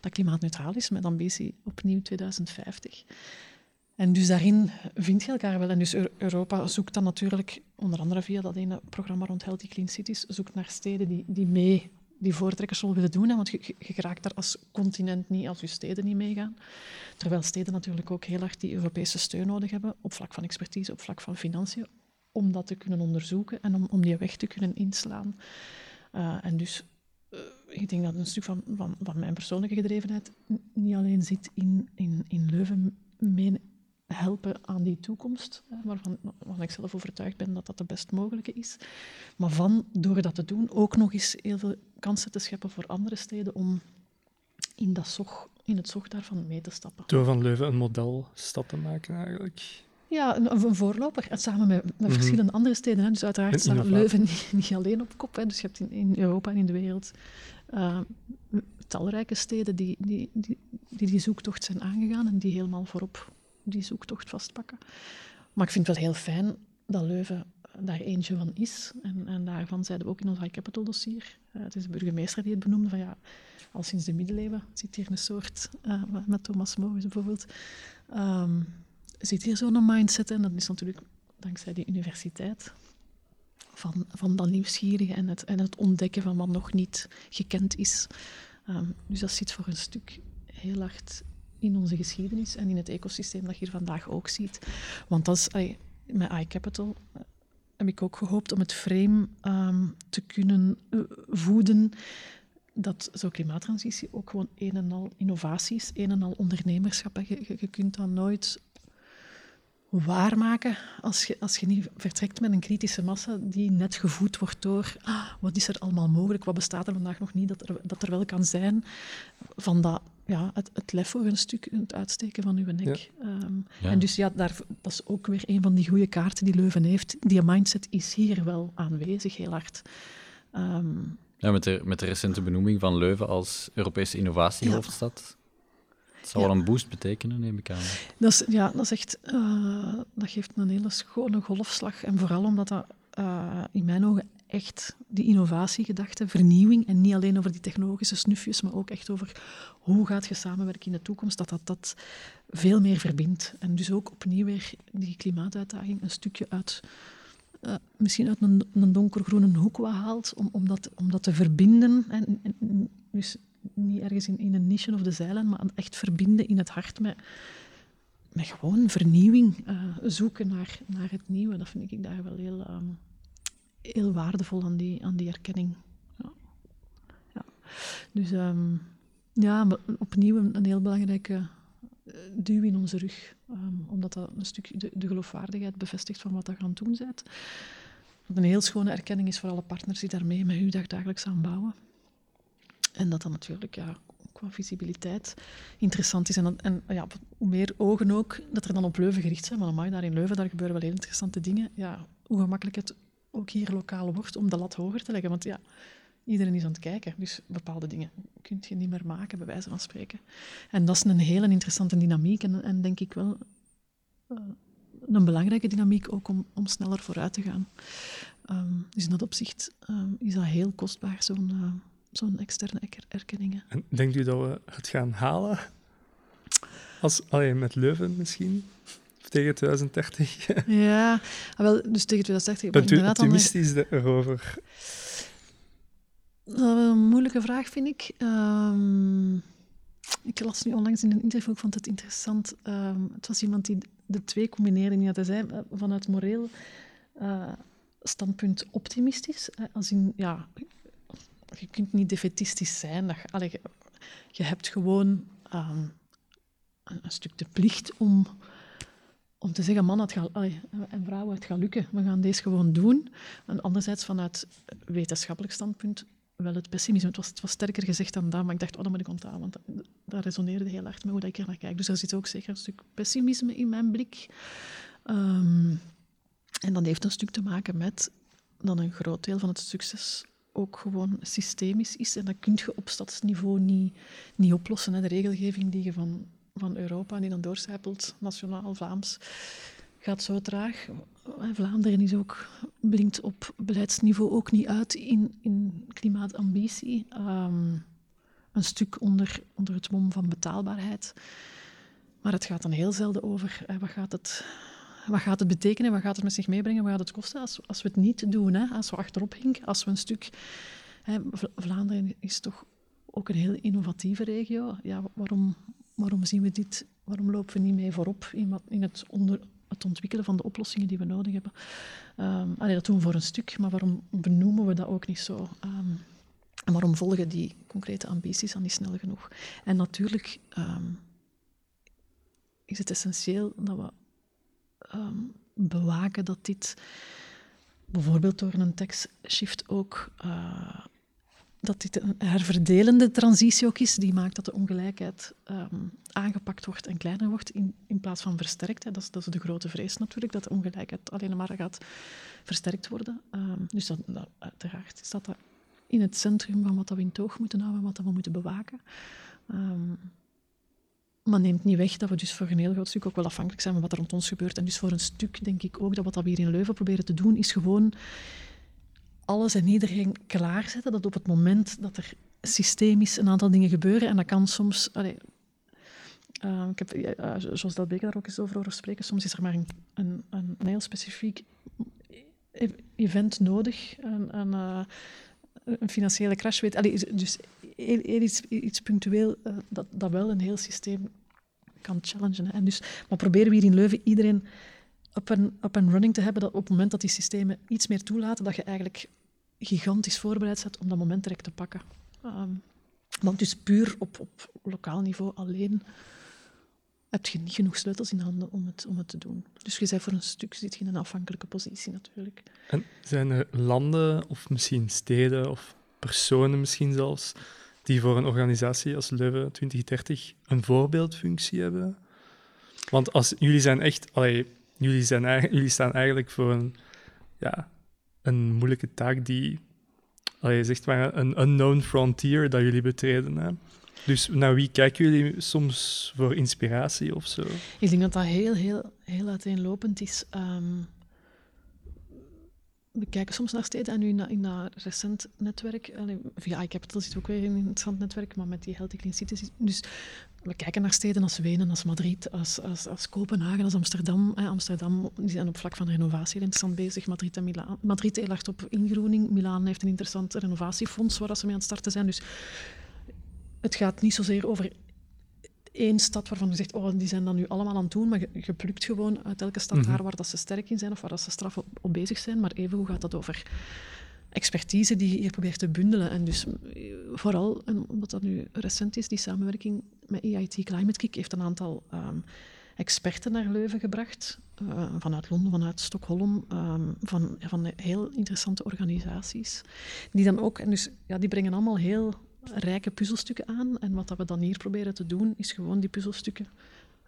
dat klimaatneutraal is, met ambitie opnieuw 2050. En dus daarin vind je elkaar wel. En dus Eu- Europa zoekt dan natuurlijk, onder andere via dat ene programma rond Healthy Clean Cities, zoekt naar steden die, die mee die voortrekkersrol willen doen. Hè, want je geraakt daar als continent niet als je steden niet meegaan. Terwijl steden natuurlijk ook heel hard die Europese steun nodig hebben, op vlak van expertise, op vlak van financiën, om dat te kunnen onderzoeken en om, om die weg te kunnen inslaan. Uh, en dus uh, ik denk dat een stuk van, van, van mijn persoonlijke gedrevenheid niet alleen zit in, in, in Leuven mee helpen aan die toekomst, hè, waarvan, waarvan ik zelf overtuigd ben dat dat de best mogelijke is. Maar van, door dat te doen, ook nog eens heel veel kansen te scheppen voor andere steden om in, dat zog, in het zog daarvan mee te stappen. Door van Leuven een modelstad te maken, eigenlijk. Ja, een, een voorloper. En samen met, met Mhm. verschillende andere steden. Hè. Dus uiteraard staat. Leuven niet, niet alleen op kop. Hè. Dus je hebt in, in Europa en in de wereld uh, talrijke steden die die, die, die die zoektocht zijn aangegaan en die helemaal voorop die zoektocht vastpakken. Maar ik vind het wel heel fijn dat Leuven daar eentje van is. En, en daarvan zeiden we ook in ons High Capital dossier. Uh, het is de burgemeester die het benoemde van ja, al sinds de middeleeuwen zit hier een soort, uh, met Thomas More bijvoorbeeld, um, zit hier zo'n mindset. En dat is natuurlijk dankzij die universiteit. Van, van dat nieuwsgierige en het, en het ontdekken van wat nog niet gekend is. Um, dus dat zit voor een stuk heel hard in onze geschiedenis en in het ecosysteem dat je hier vandaag ook ziet. Want dat is, met iCapital uh, heb ik ook gehoopt om het frame um, te kunnen uh, voeden dat zo'n klimaattransitie ook gewoon een en al innovaties, een en al ondernemerschap. Je, je, je kunt dat nooit waarmaken als je, als je niet vertrekt met een kritische massa die net gevoed wordt door ah, wat is er allemaal mogelijk, wat bestaat er vandaag nog niet dat er, dat er wel kan zijn. Van dat, ja, het, het lef voor een stuk, het uitsteken van uw nek. Ja. Um, ja. En dus ja, daar, dat is ook weer een van die goede kaarten die Leuven heeft. Die mindset is hier wel aanwezig, heel hard. Um, ja, met de, met de recente benoeming van Leuven als Europese innovatiehoofdstad. Het zal wel een boost betekenen, neem ik aan. Dat, is, ja, dat, is echt, uh, dat geeft een hele schone golfslag. En vooral omdat dat uh, in mijn ogen echt die innovatiegedachte, vernieuwing, en niet alleen over die technologische snufjes, maar ook echt over hoe gaat je samenwerken in de toekomst, dat dat, dat veel meer verbindt. En dus ook opnieuw weer die klimaatuitdaging een stukje uit, uh, misschien uit een, een donkergroene hoek wat haalt, om, om, dat, om dat te verbinden. En, en, dus niet ergens in, in een niche of de zeilen, maar echt verbinden in het hart met, met gewoon vernieuwing, uh, zoeken naar, naar het nieuwe. Dat vind ik daar wel heel, um, heel waardevol aan die, aan die erkenning. Ja. ja. Dus um, ja, opnieuw een, heel belangrijke uh, duw in onze rug, um, omdat dat een stuk de, de geloofwaardigheid bevestigt van wat dat gaan doen bent. Een heel schone erkenning is voor alle partners die daarmee met u dagelijks aan bouwen. En dat dan natuurlijk ja, qua visibiliteit interessant is. En, dan, en ja, hoe meer ogen ook dat er dan op Leuven gericht zijn, maar dan daar in Leuven, daar gebeuren wel heel interessante dingen. Ja, hoe gemakkelijk het ook hier lokaal wordt om de lat hoger te leggen. Want ja, iedereen is aan het kijken, dus bepaalde dingen kun je niet meer maken, bij wijze van spreken. En dat is een hele interessante dynamiek en, en denk ik wel uh, een belangrijke dynamiek ook om, om sneller vooruit te gaan. Um, dus in dat opzicht um, is dat heel kostbaar, zo'n uh, zo'n externe erkenningen. En denkt u dat we het gaan halen? Als, alleen met Leuven misschien? Of tegen 2030? ja, ah, wel, dus tegen 2030. Bent u optimistisch dan... erover? Uh, moeilijke vraag, vind ik. Um, ik las nu onlangs in een interview, ik vond het interessant. Um, het was iemand die de twee combineerde, dat hij zei, eh, vanuit moreel uh, standpunt optimistisch. Als in, ja, je kunt niet defetistisch zijn. Dat, je, hebt gewoon um, een, stuk de plicht om, om te zeggen, man het gaat, en vrouw, het gaat lukken. We gaan deze gewoon doen. En anderzijds, vanuit wetenschappelijk standpunt, wel het pessimisme. Het was, het was sterker gezegd dan dat, maar ik dacht, oh, dat moet ik onthouden, want dat, resoneerde heel hard met hoe ik er naar kijk. Dus er zit ook zeker een stuk pessimisme in mijn blik. Um, en dat heeft een stuk te maken met dat een groot deel van het succes ook gewoon systemisch is. En dat kun je op stadsniveau niet, niet oplossen. Hè. De regelgeving die je van, van Europa, die dan doorcijpelt, nationaal, Vlaams, gaat zo traag. Vlaanderen is ook, blinkt op beleidsniveau ook niet uit in, in klimaatambitie. Um, een stuk onder, onder het mom van betaalbaarheid. Maar het gaat dan heel zelden over wat gaat het wat gaat het betekenen, wat gaat het met zich meebrengen, wat gaat het kosten als, als we het niet doen, hè? als we achterop hinken, als we een stuk... Hè, Vlaanderen is toch ook een heel innovatieve regio. Ja, waarom, waarom zien we dit, waarom lopen we niet mee voorop in, in het, onder, het ontwikkelen van de oplossingen die we nodig hebben? Um, dat doen we voor een stuk, maar waarom benoemen we dat ook niet zo? Um, en waarom volgen die concrete ambities dan niet snel genoeg? En natuurlijk um, is het essentieel dat we um, bewaken dat dit bijvoorbeeld door een shift ook uh, dat dit een herverdelende transitie ook is, die maakt dat de ongelijkheid um, aangepakt wordt en kleiner wordt in, in plaats van versterkt. Dat, is, dat, is, de grote vrees natuurlijk, dat de ongelijkheid alleen maar gaat versterkt worden. Um, dus dat, dat, uiteraard is dat, in het centrum van wat we in toog moeten houden, wat we moeten bewaken. Maar neemt niet weg dat we dus voor een heel groot stuk ook wel afhankelijk zijn van wat er rond ons gebeurt. En dus voor een stuk denk ik ook dat wat we hier in Leuven proberen te doen, is gewoon alles en iedereen klaarzetten. Dat op het moment dat er systemisch een aantal dingen gebeuren, en dat kan soms... Uh, ik heb, zoals dat Beker daar ook eens over horen spreken, soms is er maar een, een, een heel specifiek event nodig, een, een, uh, een financiële crash. Weet, dus iets, iets punctueel dat, dat wel een heel systeem kan challengen. En dus, maar proberen we hier in Leuven iedereen op een, op een running te hebben dat op het moment dat die systemen iets meer toelaten, dat je eigenlijk gigantisch voorbereid zet om dat moment direct te pakken. Um, want dus puur op, op lokaal niveau alleen heb je niet genoeg sleutels in handen om het, om het te doen. Dus je bent voor een stuk zit je in een afhankelijke positie natuurlijk. En zijn er landen of misschien steden of personen misschien zelfs die voor een organisatie als Leuven 2030 een voorbeeldfunctie hebben? Want als, jullie zijn echt, jullie, zijn, jullie staan eigenlijk voor een, ja, een moeilijke taak die, allee, zegt maar, een unknown frontier dat jullie betreden. Hè? Dus naar wie kijken jullie soms voor inspiratie of zo? Ik denk dat dat heel, heel, heel uiteenlopend is. Um, we kijken soms naar steden en nu in, dat recent netwerk, via iCapital zit ook weer een interessant netwerk, maar met die Healthy Clean Cities. Dus we kijken naar steden als Wenen, als Madrid, als, als, als Kopenhagen, als Amsterdam. Amsterdam die zijn op vlak van renovatie interessant bezig. Madrid en Milaan. Madrid heel op ingroening. Milaan heeft een interessant renovatiefonds waar ze mee aan het starten zijn. Dus het gaat niet zozeer over één stad waarvan je zegt, oh, die zijn dan nu allemaal aan het doen, maar je, plukt gewoon uit elke stad daar mhm. waar dat ze sterk in zijn of waar dat ze straf op, bezig zijn. Maar even hoe gaat dat over expertise die je hier probeert te bundelen. En dus eh, vooral, en omdat dat nu recent is, die samenwerking met EIT Climate Kick heeft een aantal um, experten naar Leuven gebracht. Uh, vanuit Londen, vanuit Stockholm, um, van, van heel interessante organisaties. Die dan ook, en dus ja, die brengen allemaal heel rijke puzzelstukken aan. En wat dat we dan hier proberen te doen, is gewoon die puzzelstukken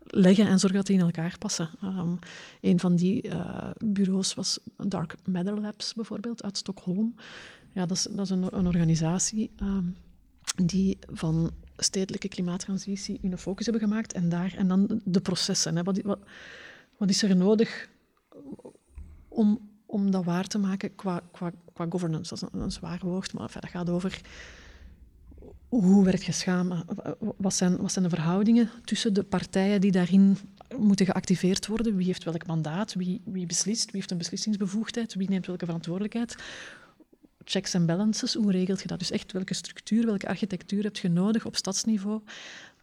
leggen en zorgen dat die in elkaar passen. Um, een van die uh, bureaus was Dark Matter Labs bijvoorbeeld uit Stockholm. Ja, dat is, dat is een, een organisatie um, die van stedelijke klimaattransitie hun focus hebben gemaakt en, daar, en dan de processen. Hè. Wat, wat, wat is er nodig om, om dat waar te maken qua, qua, qua governance? Dat is een, een zwaar woord, maar dat gaat over hoe werd je samen? Wat zijn, wat zijn de verhoudingen tussen de partijen die daarin moeten geactiveerd worden? Wie heeft welk mandaat? Wie, wie beslist? Wie heeft een beslissingsbevoegdheid? Wie neemt welke verantwoordelijkheid? Checks en balances, hoe regelt je dat? Dus echt welke structuur, welke architectuur heb je nodig op stadsniveau?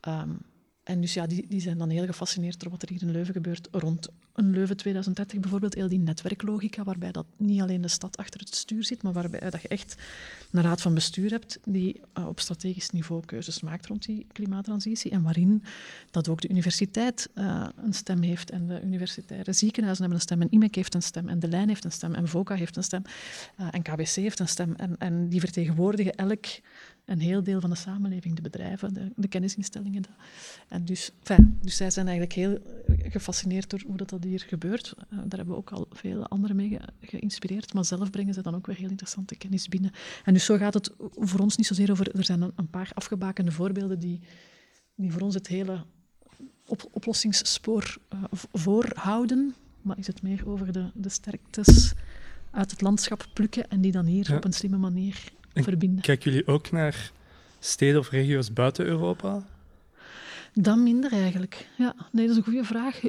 Um, en dus ja, die, die zijn dan heel gefascineerd door wat er hier in Leuven gebeurt rond een Leuven 2030 bijvoorbeeld. Heel die netwerklogica, waarbij dat niet alleen de stad achter het stuur zit, maar waarbij dat je echt een raad van bestuur hebt die uh, op strategisch niveau keuzes maakt rond die klimaattransitie. En waarin dat ook de universiteit uh, een stem heeft en de universitaire ziekenhuizen hebben een stem en IMEC heeft een stem en De Lijn heeft een stem en VOCA heeft een stem uh, en KBC heeft een stem. En, en die vertegenwoordigen elk een heel deel van de samenleving, de bedrijven, de, kennisinstellingen. En dus, dus zij zijn eigenlijk heel gefascineerd door hoe dat, dat hier gebeurt. Uh, daar hebben we ook al veel anderen mee ge, geïnspireerd, maar zelf brengen ze dan ook weer heel interessante kennis binnen. En dus zo gaat het voor ons niet zozeer over... Er zijn een, een paar afgebakende voorbeelden die, die voor ons het hele op, oplossingsspoor uh, voorhouden, maar is het meer over de, de sterktes uit het landschap plukken en die dan hier ja. op een slimme manier verbinden. Kijken jullie ook naar steden of regio's buiten Europa? Dan minder eigenlijk. Ja, nee, dat is een goede vraag.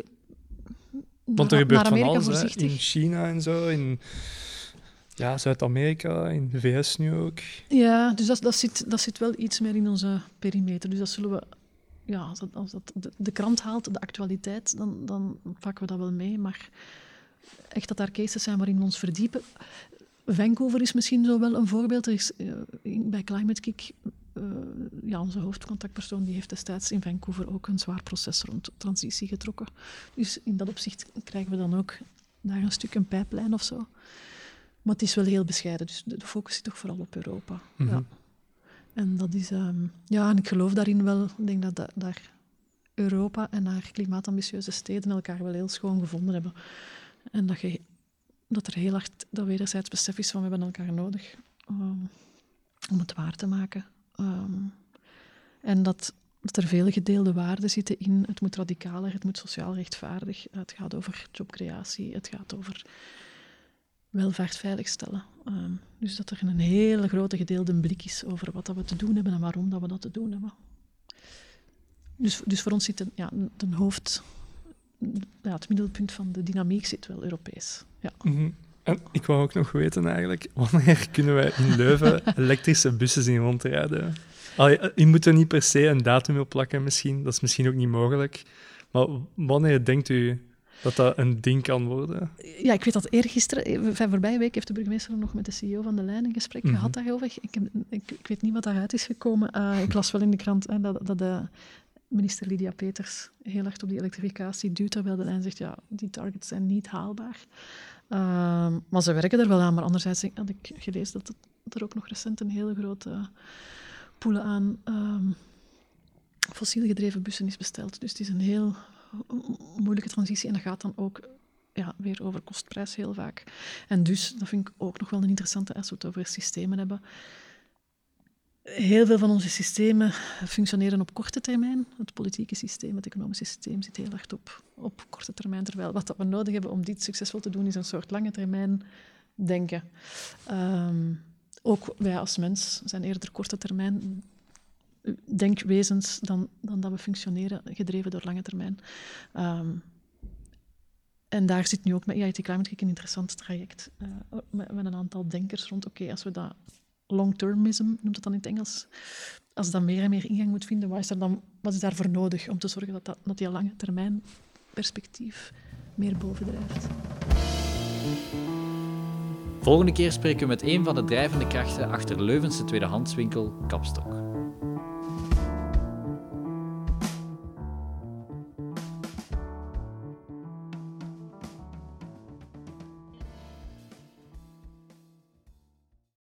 Want er gebeurt van alles, hè? in China en zo, in ja, Zuid-Amerika, in de VS nu ook. Ja, dus dat, dat, zit, dat zit wel iets meer in onze perimeter. Dus dat zullen we, ja, als dat, als dat de, de krant haalt, de actualiteit, dan, dan pakken we dat wel mee. Maar echt dat daar cases zijn waarin we ons verdiepen. Vancouver is misschien zo wel een voorbeeld. Er is, uh, bij Climate Kick, ja, onze hoofdcontactpersoon, die heeft destijds in Vancouver ook een zwaar proces rond transitie getrokken. Dus in dat opzicht krijgen we dan ook daar een stuk een pijplijn of zo. Maar het is wel heel bescheiden, dus de, de focus zit toch vooral op Europa. Mm -hmm. ja. En dat is, um, ja, en ik geloof daarin wel. Ik denk dat da daar Europa en haar klimaatambitieuze steden elkaar wel heel schoon gevonden hebben. En dat je dat er heel hard dat wederzijds besef is van we hebben elkaar nodig um, om het waar te maken. Um, en dat, er veel gedeelde waarden zitten in het moet radicaler, het moet sociaal rechtvaardig, het gaat over jobcreatie, het gaat over welvaart veiligstellen. Um, dus dat er een hele grote gedeelde blik is over wat dat we te doen hebben en waarom dat we dat te doen hebben. Dus, dus voor ons zit een, ja, een hoofd, ja, het middelpunt van de dynamiek zit wel Europees. Ja. -hmm. En ik wou ook nog weten eigenlijk, wanneer kunnen wij in Leuven elektrische bussen zien rondrijden? Allee, je moet er niet per se een datum op plakken misschien, dat is misschien ook niet mogelijk. Maar wanneer denkt u dat dat een ding kan worden? Ja, ik weet dat eergisteren, van voorbije week, heeft de burgemeester nog met de CEO van de lijn een gesprek mm -hmm. gehad daarover. Ik, ik, ik, weet niet wat daaruit is gekomen. Uh, ik las wel in de krant hè, dat, dat de minister Lydia Peters heel hard op die elektrificatie duwt, terwijl de lijn zegt, ja, die targets zijn niet haalbaar. Uh, maar ze werken er wel aan. Maar anderzijds had ik gelezen dat, er ook nog recent een hele grote poelen aan um, fossiel gedreven bussen is besteld. Dus het is een heel moeilijke transitie en dat gaat dan ook ja, weer over kostprijs heel vaak. En dus, dat vind ik ook nog wel een interessante als we het over systemen hebben. Heel veel van onze systemen functioneren op korte termijn. Het politieke systeem, het economische systeem zit heel hard op, op korte termijn. Terwijl wat we nodig hebben om dit succesvol te doen, is een soort lange termijn denken. Um, ook wij als mens zijn eerder korte termijn denkwezens dan, dan dat we functioneren, gedreven door lange termijn. Um, en daar zit nu ook met EIT Climate een interessant traject. Uh, met, een aantal denkers rond, oké, als we dat long-termism, noemt het dan in het Engels, als dat meer en meer ingang moet vinden, wat is, er dan, wat is daarvoor nodig om te zorgen dat, dat, dat die lange termijn perspectief meer bovendrijft? Volgende keer spreken we met een van de drijvende krachten achter Leuvense tweedehandswinkel Kapstok.